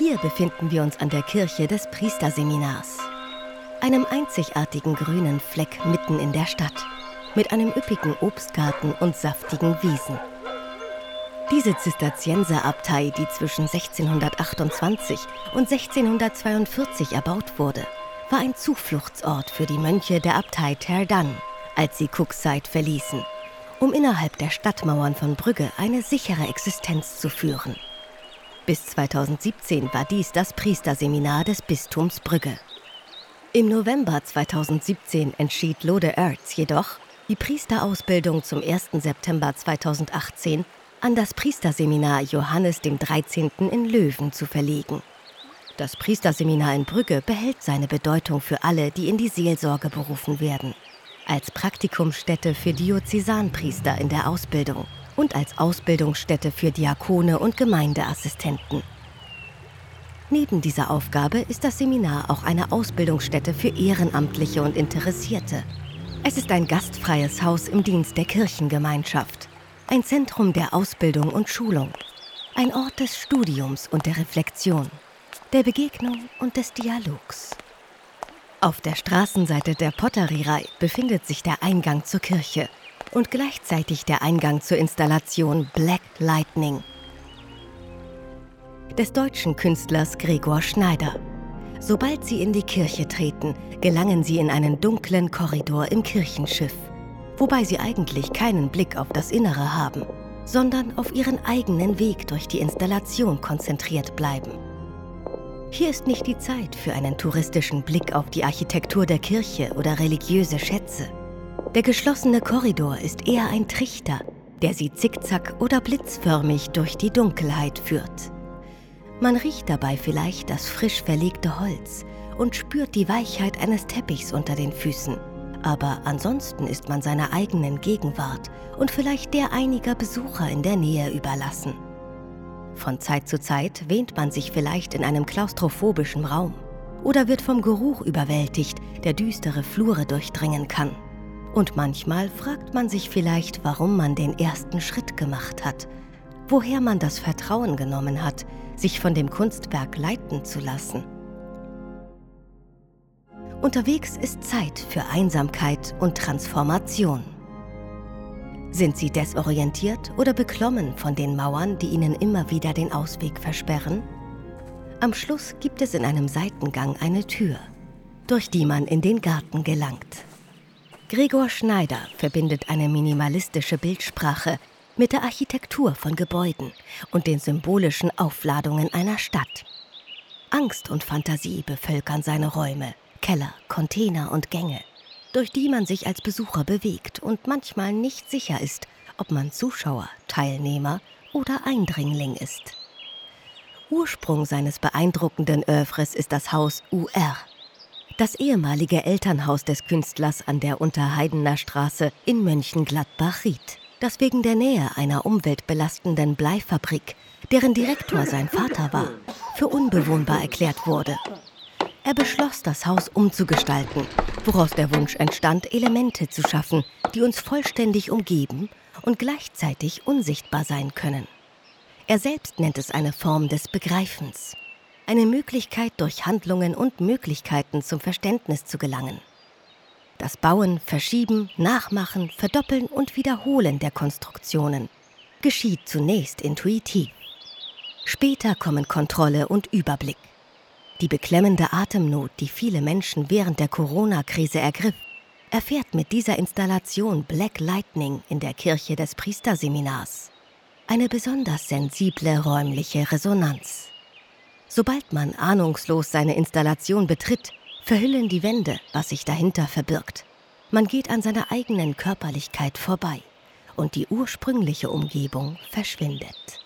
Hier befinden wir uns an der Kirche des Priesterseminars, einem einzigartigen grünen Fleck mitten in der Stadt, mit einem üppigen Obstgarten und saftigen Wiesen. Diese Zisterzienserabtei, die zwischen 1628 und 1642 erbaut wurde, war ein Zufluchtsort für die Mönche der Abtei Terdan, als sie Cookside verließen, um innerhalb der Stadtmauern von Brügge eine sichere Existenz zu führen. Bis 2017 war dies das Priesterseminar des Bistums Brügge. Im November 2017 entschied Lode Erz jedoch, die Priesterausbildung zum 1. September 2018 an das Priesterseminar Johannes dem 13. in Löwen zu verlegen. Das Priesterseminar in Brügge behält seine Bedeutung für alle, die in die Seelsorge berufen werden. Als Praktikumsstätte für Diözesanpriester in der Ausbildung und als Ausbildungsstätte für Diakone und Gemeindeassistenten. Neben dieser Aufgabe ist das Seminar auch eine Ausbildungsstätte für Ehrenamtliche und Interessierte. Es ist ein gastfreies Haus im Dienst der Kirchengemeinschaft, ein Zentrum der Ausbildung und Schulung, ein Ort des Studiums und der Reflexion der Begegnung und des Dialogs. Auf der Straßenseite der Potterierei befindet sich der Eingang zur Kirche und gleichzeitig der Eingang zur Installation Black Lightning des deutschen Künstlers Gregor Schneider. Sobald sie in die Kirche treten, gelangen sie in einen dunklen Korridor im Kirchenschiff, wobei sie eigentlich keinen Blick auf das Innere haben, sondern auf ihren eigenen Weg durch die Installation konzentriert bleiben. Hier ist nicht die Zeit für einen touristischen Blick auf die Architektur der Kirche oder religiöse Schätze. Der geschlossene Korridor ist eher ein Trichter, der sie zickzack oder blitzförmig durch die Dunkelheit führt. Man riecht dabei vielleicht das frisch verlegte Holz und spürt die Weichheit eines Teppichs unter den Füßen. Aber ansonsten ist man seiner eigenen Gegenwart und vielleicht der einiger Besucher in der Nähe überlassen. Von Zeit zu Zeit wähnt man sich vielleicht in einem klaustrophobischen Raum oder wird vom Geruch überwältigt, der düstere Flure durchdringen kann. Und manchmal fragt man sich vielleicht, warum man den ersten Schritt gemacht hat, woher man das Vertrauen genommen hat, sich von dem Kunstwerk leiten zu lassen. Unterwegs ist Zeit für Einsamkeit und Transformation. Sind sie desorientiert oder beklommen von den Mauern, die ihnen immer wieder den Ausweg versperren? Am Schluss gibt es in einem Seitengang eine Tür, durch die man in den Garten gelangt. Gregor Schneider verbindet eine minimalistische Bildsprache mit der Architektur von Gebäuden und den symbolischen Aufladungen einer Stadt. Angst und Fantasie bevölkern seine Räume, Keller, Container und Gänge durch die man sich als Besucher bewegt und manchmal nicht sicher ist, ob man Zuschauer, Teilnehmer oder Eindringling ist. Ursprung seines beeindruckenden Övres ist das Haus UR, das ehemalige Elternhaus des Künstlers an der Unterheidener Straße in Mönchengladbach-Ried, das wegen der Nähe einer umweltbelastenden Bleifabrik, deren Direktor sein Vater war, für unbewohnbar erklärt wurde. Er beschloss, das Haus umzugestalten, woraus der Wunsch entstand, Elemente zu schaffen, die uns vollständig umgeben und gleichzeitig unsichtbar sein können. Er selbst nennt es eine Form des Begreifens, eine Möglichkeit, durch Handlungen und Möglichkeiten zum Verständnis zu gelangen. Das Bauen, Verschieben, Nachmachen, Verdoppeln und Wiederholen der Konstruktionen geschieht zunächst intuitiv. Später kommen Kontrolle und Überblick. Die beklemmende Atemnot, die viele Menschen während der Corona-Krise ergriff, erfährt mit dieser Installation Black Lightning in der Kirche des Priesterseminars eine besonders sensible räumliche Resonanz. Sobald man ahnungslos seine Installation betritt, verhüllen die Wände, was sich dahinter verbirgt. Man geht an seiner eigenen Körperlichkeit vorbei und die ursprüngliche Umgebung verschwindet.